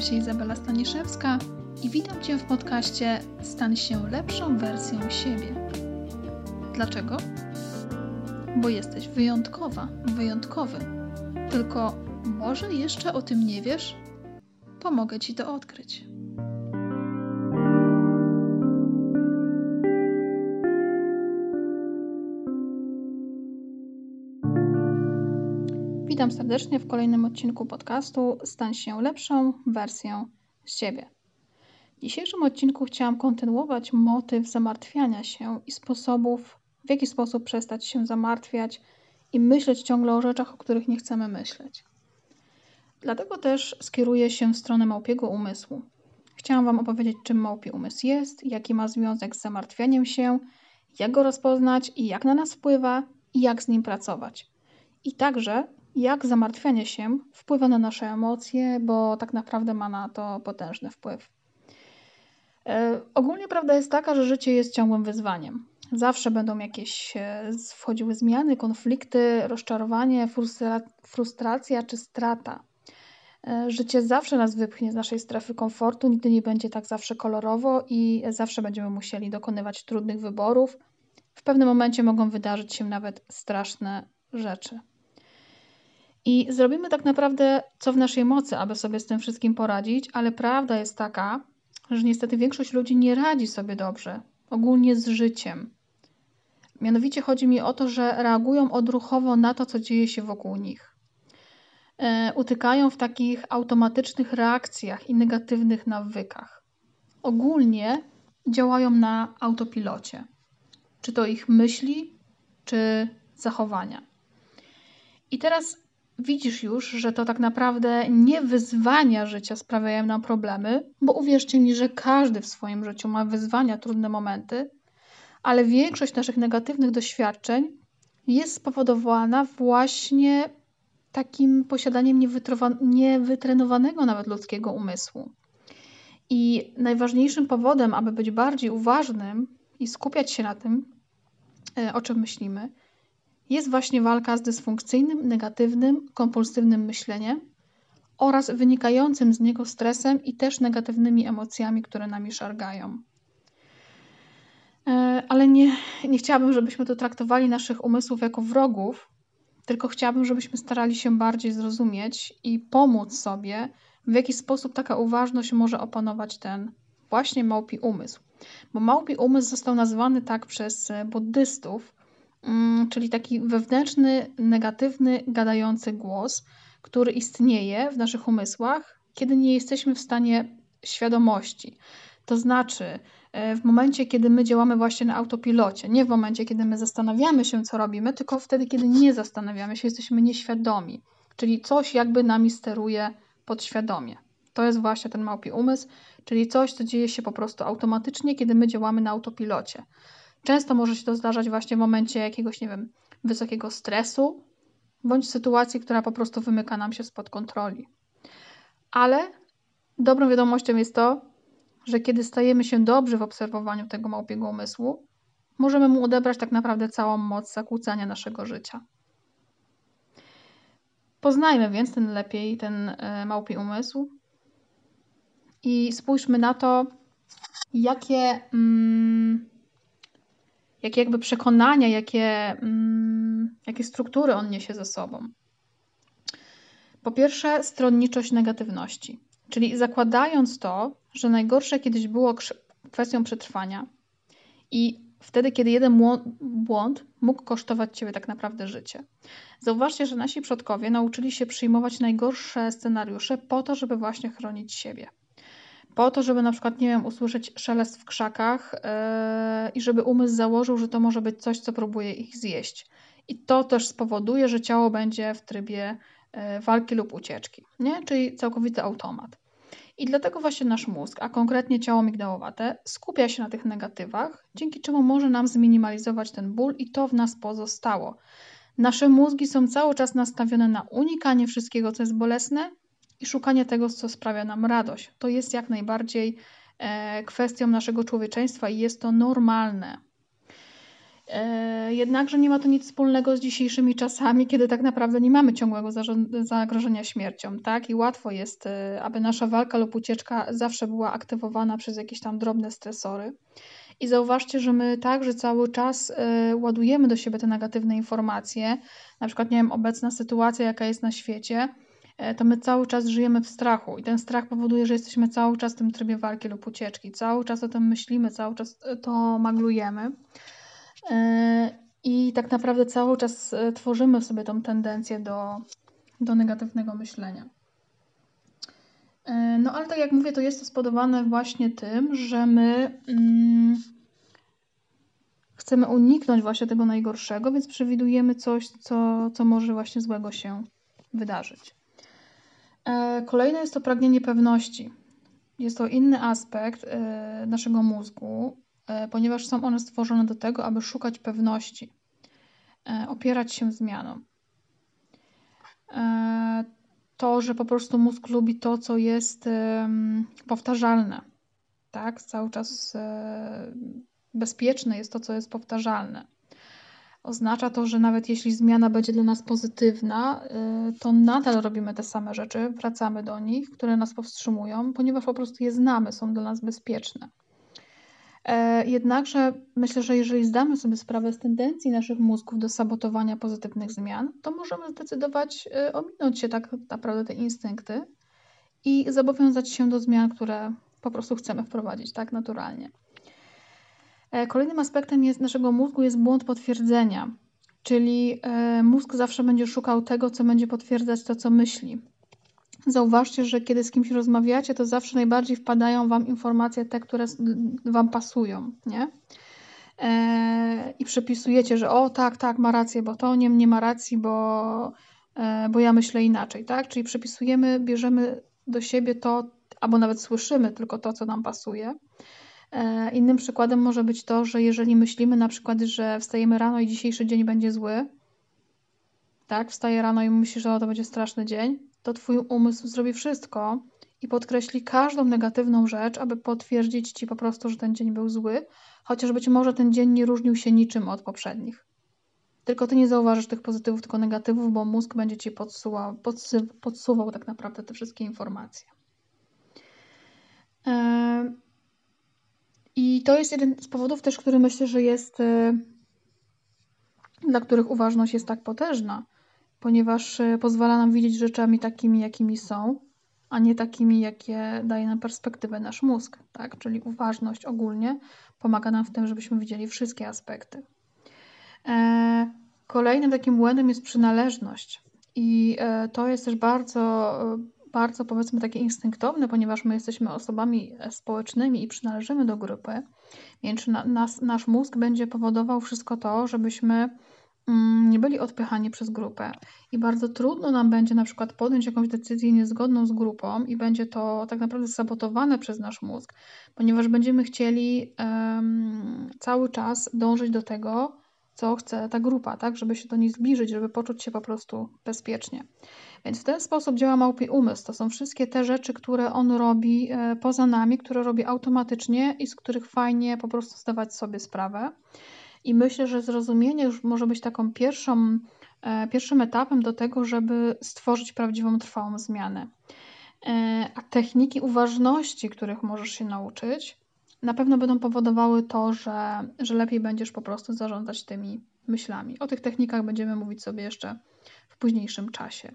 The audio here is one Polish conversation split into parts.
Nazywam się Izabela Staniszewska i witam Cię w podcaście Stan się lepszą wersją siebie. Dlaczego? Bo jesteś wyjątkowa, wyjątkowy. Tylko może jeszcze o tym nie wiesz? Pomogę Ci to odkryć. Witam serdecznie w kolejnym odcinku podcastu Stań się lepszą wersją siebie. W dzisiejszym odcinku chciałam kontynuować motyw zamartwiania się i sposobów, w jaki sposób przestać się zamartwiać i myśleć ciągle o rzeczach, o których nie chcemy myśleć. Dlatego też skieruję się w stronę małpiego umysłu. Chciałam Wam opowiedzieć, czym małpi umysł jest, jaki ma związek z zamartwianiem się, jak go rozpoznać i jak na nas wpływa i jak z nim pracować. I także jak zamartwianie się wpływa na nasze emocje, bo tak naprawdę ma na to potężny wpływ. E, ogólnie prawda jest taka, że życie jest ciągłym wyzwaniem. Zawsze będą jakieś e, wchodziły zmiany, konflikty, rozczarowanie, frustra frustracja czy strata. E, życie zawsze nas wypchnie z naszej strefy komfortu, nigdy nie będzie tak zawsze kolorowo i zawsze będziemy musieli dokonywać trudnych wyborów. W pewnym momencie mogą wydarzyć się nawet straszne rzeczy. I zrobimy tak naprawdę co w naszej mocy, aby sobie z tym wszystkim poradzić, ale prawda jest taka, że niestety większość ludzi nie radzi sobie dobrze, ogólnie z życiem. Mianowicie chodzi mi o to, że reagują odruchowo na to, co dzieje się wokół nich. E, utykają w takich automatycznych reakcjach i negatywnych nawykach. Ogólnie działają na autopilocie. Czy to ich myśli, czy zachowania. I teraz widzisz już, że to tak naprawdę nie wyzwania życia sprawiają nam problemy, bo uwierzcie mi, że każdy w swoim życiu ma wyzwania, trudne momenty, ale większość naszych negatywnych doświadczeń jest spowodowana właśnie takim posiadaniem niewytrenowanego nawet ludzkiego umysłu. I najważniejszym powodem, aby być bardziej uważnym i skupiać się na tym, e, o czym myślimy, jest właśnie walka z dysfunkcyjnym, negatywnym, kompulsywnym myśleniem oraz wynikającym z niego stresem i też negatywnymi emocjami, które nami szargają. E, ale nie, nie chciałabym, żebyśmy tu traktowali naszych umysłów jako wrogów, tylko chciałabym, żebyśmy starali się bardziej zrozumieć i pomóc sobie, w jaki sposób taka uważność może opanować ten właśnie małpi umysł. Bo małpi umysł został nazwany tak przez buddystów, Mm, czyli taki wewnętrzny, negatywny, gadający głos, który istnieje w naszych umysłach, kiedy nie jesteśmy w stanie świadomości. To znaczy, e, w momencie, kiedy my działamy właśnie na autopilocie, nie w momencie, kiedy my zastanawiamy się, co robimy, tylko wtedy, kiedy nie zastanawiamy się, jesteśmy nieświadomi, czyli coś jakby nami steruje podświadomie. To jest właśnie ten małpi umysł, czyli coś, co dzieje się po prostu automatycznie, kiedy my działamy na autopilocie. Często może się to zdarzać właśnie w momencie jakiegoś, nie wiem, wysokiego stresu bądź sytuacji, która po prostu wymyka nam się spod kontroli. Ale dobrą wiadomością jest to, że kiedy stajemy się dobrzy w obserwowaniu tego małpiego umysłu, możemy mu odebrać tak naprawdę całą moc zakłócania naszego życia. Poznajmy więc ten lepiej ten e, małpi umysł i spójrzmy na to, jakie mm, jakie jakby przekonania, jakie, mm, jakie struktury on niesie ze sobą. Po pierwsze, stronniczość negatywności, czyli zakładając to, że najgorsze kiedyś było kwestią przetrwania i wtedy, kiedy jeden błąd mógł kosztować ciebie tak naprawdę życie. Zauważcie, że nasi przodkowie nauczyli się przyjmować najgorsze scenariusze po to, żeby właśnie chronić siebie po to, żeby na przykład, nie wiem, usłyszeć szelest w krzakach yy, i żeby umysł założył, że to może być coś, co próbuje ich zjeść. I to też spowoduje, że ciało będzie w trybie yy, walki lub ucieczki, nie? czyli całkowity automat. I dlatego właśnie nasz mózg, a konkretnie ciało migdałowate, skupia się na tych negatywach, dzięki czemu może nam zminimalizować ten ból i to w nas pozostało. Nasze mózgi są cały czas nastawione na unikanie wszystkiego, co jest bolesne, i szukanie tego, co sprawia nam radość. To jest jak najbardziej e, kwestią naszego człowieczeństwa i jest to normalne. E, jednakże nie ma to nic wspólnego z dzisiejszymi czasami, kiedy tak naprawdę nie mamy ciągłego zagrożenia śmiercią, tak? I łatwo jest, e, aby nasza walka lub ucieczka zawsze była aktywowana przez jakieś tam drobne stresory. I zauważcie, że my także cały czas ładujemy do siebie te negatywne informacje. Na przykład, nie wiem, obecna sytuacja, jaka jest na świecie, to my cały czas żyjemy w strachu i ten strach powoduje, że jesteśmy cały czas w tym trybie walki lub ucieczki. Cały czas o tym myślimy, cały czas to maglujemy. E, I tak naprawdę cały czas e, tworzymy w sobie tą tendencję do, do negatywnego myślenia. E, no ale tak jak mówię, to jest to spowodowane właśnie tym, że my mm, chcemy uniknąć właśnie tego najgorszego, więc przewidujemy coś, co, co może właśnie złego się wydarzyć. Kolejne jest to pragnienie pewności. Jest to inny aspekt naszego mózgu, E, ponieważ są one stworzone do tego, aby szukać pewności, e, opierać się zmianom. E, to, że po prostu mózg lubi to, co jest powtarzalne, tak? Cały czas bezpieczne jest to, co jest powtarzalne. Oznacza to, że nawet jeśli zmiana będzie dla nas pozytywna, to nadal robimy te same rzeczy, wracamy do nich, które nas powstrzymują, ponieważ po prostu je znamy, są dla nas bezpieczne. E, jednakże myślę, że jeżeli zdamy sobie sprawę z tendencji naszych mózgów do sabotowania pozytywnych zmian, to możemy zdecydować e, ominąć się tak naprawdę te instynkty i zobowiązać się do zmian, które po prostu chcemy wprowadzić tak naturalnie. E, kolejnym aspektem jest, naszego mózgu jest błąd potwierdzenia, czyli mózg zawsze będzie szukał tego, co będzie potwierdzać to, co myśli. Zauważcie, że kiedy z kimś rozmawiacie, to zawsze najbardziej wpadają Wam informacje te, które Wam pasują, nie? E, I przepisujecie, że o tak, tak, ma rację, bo to nie, nie ma racji, bo, e, bo ja myślę inaczej, tak? Czyli przepisujemy, bierzemy do siebie to, albo nawet słyszymy tylko to, co nam pasuje. E, innym przykładem może być to, że jeżeli myślimy na przykład, że wstajemy rano i dzisiejszy dzień będzie zły, tak, wstaje rano i myśli, że to będzie straszny dzień, to Twój umysł zrobi wszystko i podkreśli każdą negatywną rzecz, aby potwierdzić Ci po prostu, że ten dzień był zły, chociaż być może ten dzień nie różnił się niczym od poprzednich. Tylko Ty nie zauważysz tych pozytywów, tylko negatywów, bo mózg będzie Ci podsuwał, podsuwał tak naprawdę te wszystkie informacje. I to jest jeden z powodów też, który myślę, że jest, e, dla których uważność jest tak potężna, ponieważ e, pozwala nam widzieć rzeczami takimi, jakimi są, a nie takimi, jakie daje nam perspektywę nasz mózg, tak? Czyli uważność ogólnie pomaga nam w tym, żebyśmy widzieli wszystkie aspekty. E, kolejnym takim błędem jest przynależność. I e, to jest też bardzo, bardzo powiedzmy takie instynktowne, ponieważ my jesteśmy osobami społecznymi i przynależymy do grupy, więc nas, nasz mózg będzie powodował wszystko to, żebyśmy Mm, nie byli odpychani przez grupę. I bardzo trudno nam będzie na przykład podjąć jakąś decyzję niezgodną z grupą i będzie to tak naprawdę sabotowane przez nasz mózg, ponieważ będziemy chcieli um, cały czas dążyć do tego, co chce ta grupa, tak, żeby się do niej zbliżyć, żeby poczuć się po prostu bezpiecznie. Więc w ten sposób działa małpi umysł. To są wszystkie te rzeczy, które on robi e, poza nami, które robi automatycznie i z których fajnie po prostu zdawać sobie sprawę. I myślę, że zrozumienie już może być taką pierwszą, e, pierwszym etapem do tego, żeby stworzyć prawdziwą, trwałą zmianę. E, a techniki uważności, których możesz się nauczyć, na pewno będą powodowały to, że, że lepiej będziesz po prostu zarządzać tymi myślami. O tych technikach będziemy mówić sobie jeszcze w późniejszym czasie.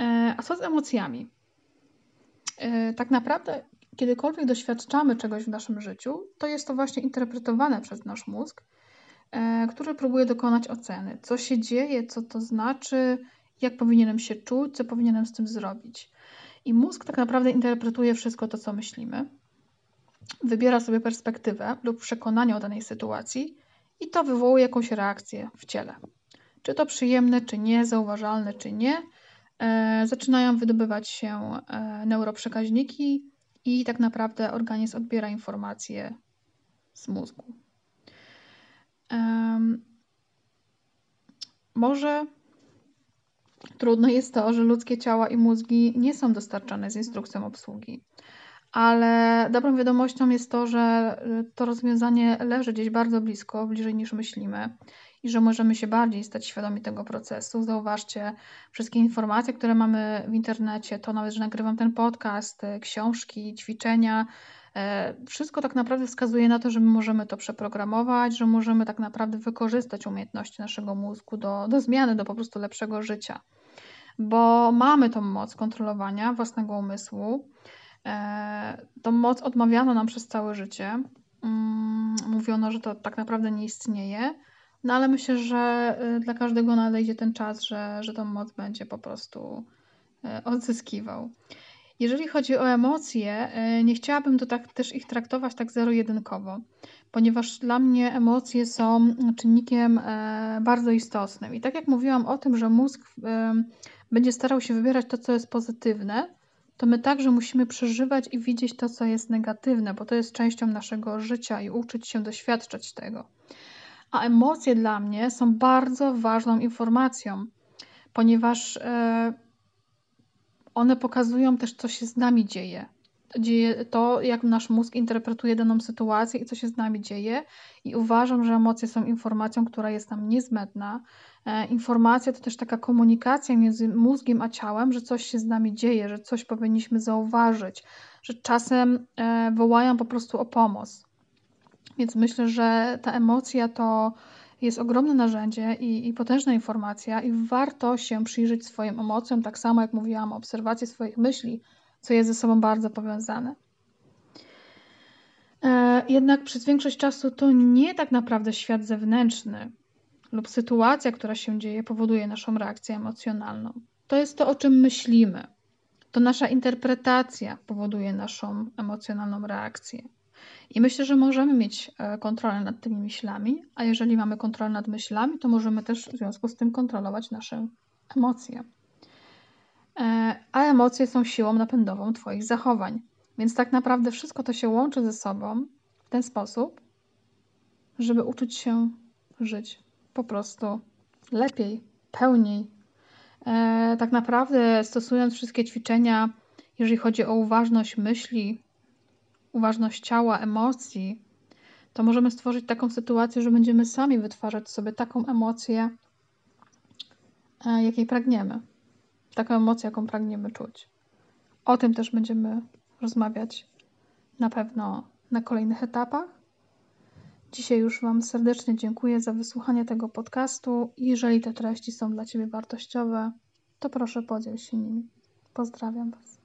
E, a co z emocjami? Tak naprawdę, kiedykolwiek doświadczamy czegoś w naszym życiu, to jest to właśnie interpretowane przez nasz mózg E, który próbuje dokonać oceny. Co się dzieje, co to znaczy, jak powinienem się czuć, co powinienem z tym zrobić. I mózg tak naprawdę interpretuje wszystko to, co myślimy, wybiera sobie perspektywę lub przekonanie o danej sytuacji i to wywołuje jakąś reakcję w ciele. Czy to przyjemne, czy nie, zauważalne, czy nie, e, zaczynają wydobywać się e, neuroprzekaźniki i tak naprawdę organizm odbiera informacje z mózgu. Może trudno jest to, że ludzkie ciała i mózgi nie są dostarczane z instrukcją obsługi, ale dobrą wiadomością jest to, że y, to rozwiązanie leży gdzieś bardzo blisko, bliżej niż myślimy i że możemy się bardziej stać świadomi tego procesu. Zauważcie wszystkie informacje, które mamy w internecie, to nawet, że nagrywam ten podcast, y, książki, ćwiczenia. E, wszystko tak naprawdę wskazuje na to, że my możemy to przeprogramować, że możemy tak naprawdę wykorzystać umiejętności naszego mózgu do, do zmiany, do po prostu lepszego życia. Bo mamy tą moc kontrolowania własnego umysłu. E, tą moc odmawiano nam przez całe życie. Mm, mówiono, że to tak naprawdę nie istnieje. No ale myślę, że y, dla każdego nadejdzie ten czas, że, że tą moc będzie po prostu y, odzyskiwał. Jeżeli chodzi o emocje, y, nie chciałabym to tak też ich traktować tak zero-jedynkowo, ponieważ dla mnie emocje są czynnikiem e, bardzo istotnym. I tak jak mówiłam o tym, że mózg będzie starał się wybierać to, co jest pozytywne, to my także musimy przeżywać i widzieć to, co jest negatywne, bo to jest częścią naszego życia i uczyć się doświadczać tego. A emocje dla mnie są bardzo ważną informacją, ponieważ e, one pokazują też, co się z nami dzieje. Dzieje. To, jak nasz mózg interpretuje daną sytuację i co się z nami dzieje. I uważam, że emocje są informacją, która jest nam niezbędna. E, informacja to też taka komunikacja między mózgiem a ciałem, że coś się z nami dzieje, że coś powinniśmy zauważyć, że czasem e, wołają po prostu o pomoc. Więc myślę, że ta emocja to jest ogromne narzędzie i, i, potężna informacja, i warto się przyjrzeć swoim emocjom, tak samo jak mówiłam, obserwacji swoich myśli, co jest ze sobą bardzo powiązane. E, jednak przez większość czasu to nie tak naprawdę świat zewnętrzny lub sytuacja, która się dzieje, powoduje naszą reakcję emocjonalną. To jest to, o czym myślimy. To nasza interpretacja powoduje naszą emocjonalną reakcję. I myślę, że możemy mieć e, kontrolę nad tymi myślami, a jeżeli mamy kontrolę nad myślami, to możemy też w związku z tym kontrolować nasze emocje. E, a emocje są siłą napędową Twoich zachowań. Więc tak naprawdę wszystko to się łączy ze sobą w ten sposób, żeby uczyć się żyć po prostu lepiej, pełniej. E, tak naprawdę stosując wszystkie ćwiczenia, jeżeli chodzi o uważność myśli, uważność ciała, emocji, to możemy stworzyć taką sytuację, że będziemy sami wytwarzać sobie taką emocję, e, jakiej pragniemy. Taką emocję, jaką pragniemy czuć. O tym też będziemy rozmawiać na pewno na kolejnych etapach. Dzisiaj już Wam serdecznie dziękuję za wysłuchanie tego podcastu. Jeżeli te treści są dla Ciebie wartościowe, to proszę podziel się nimi. Pozdrawiam Was.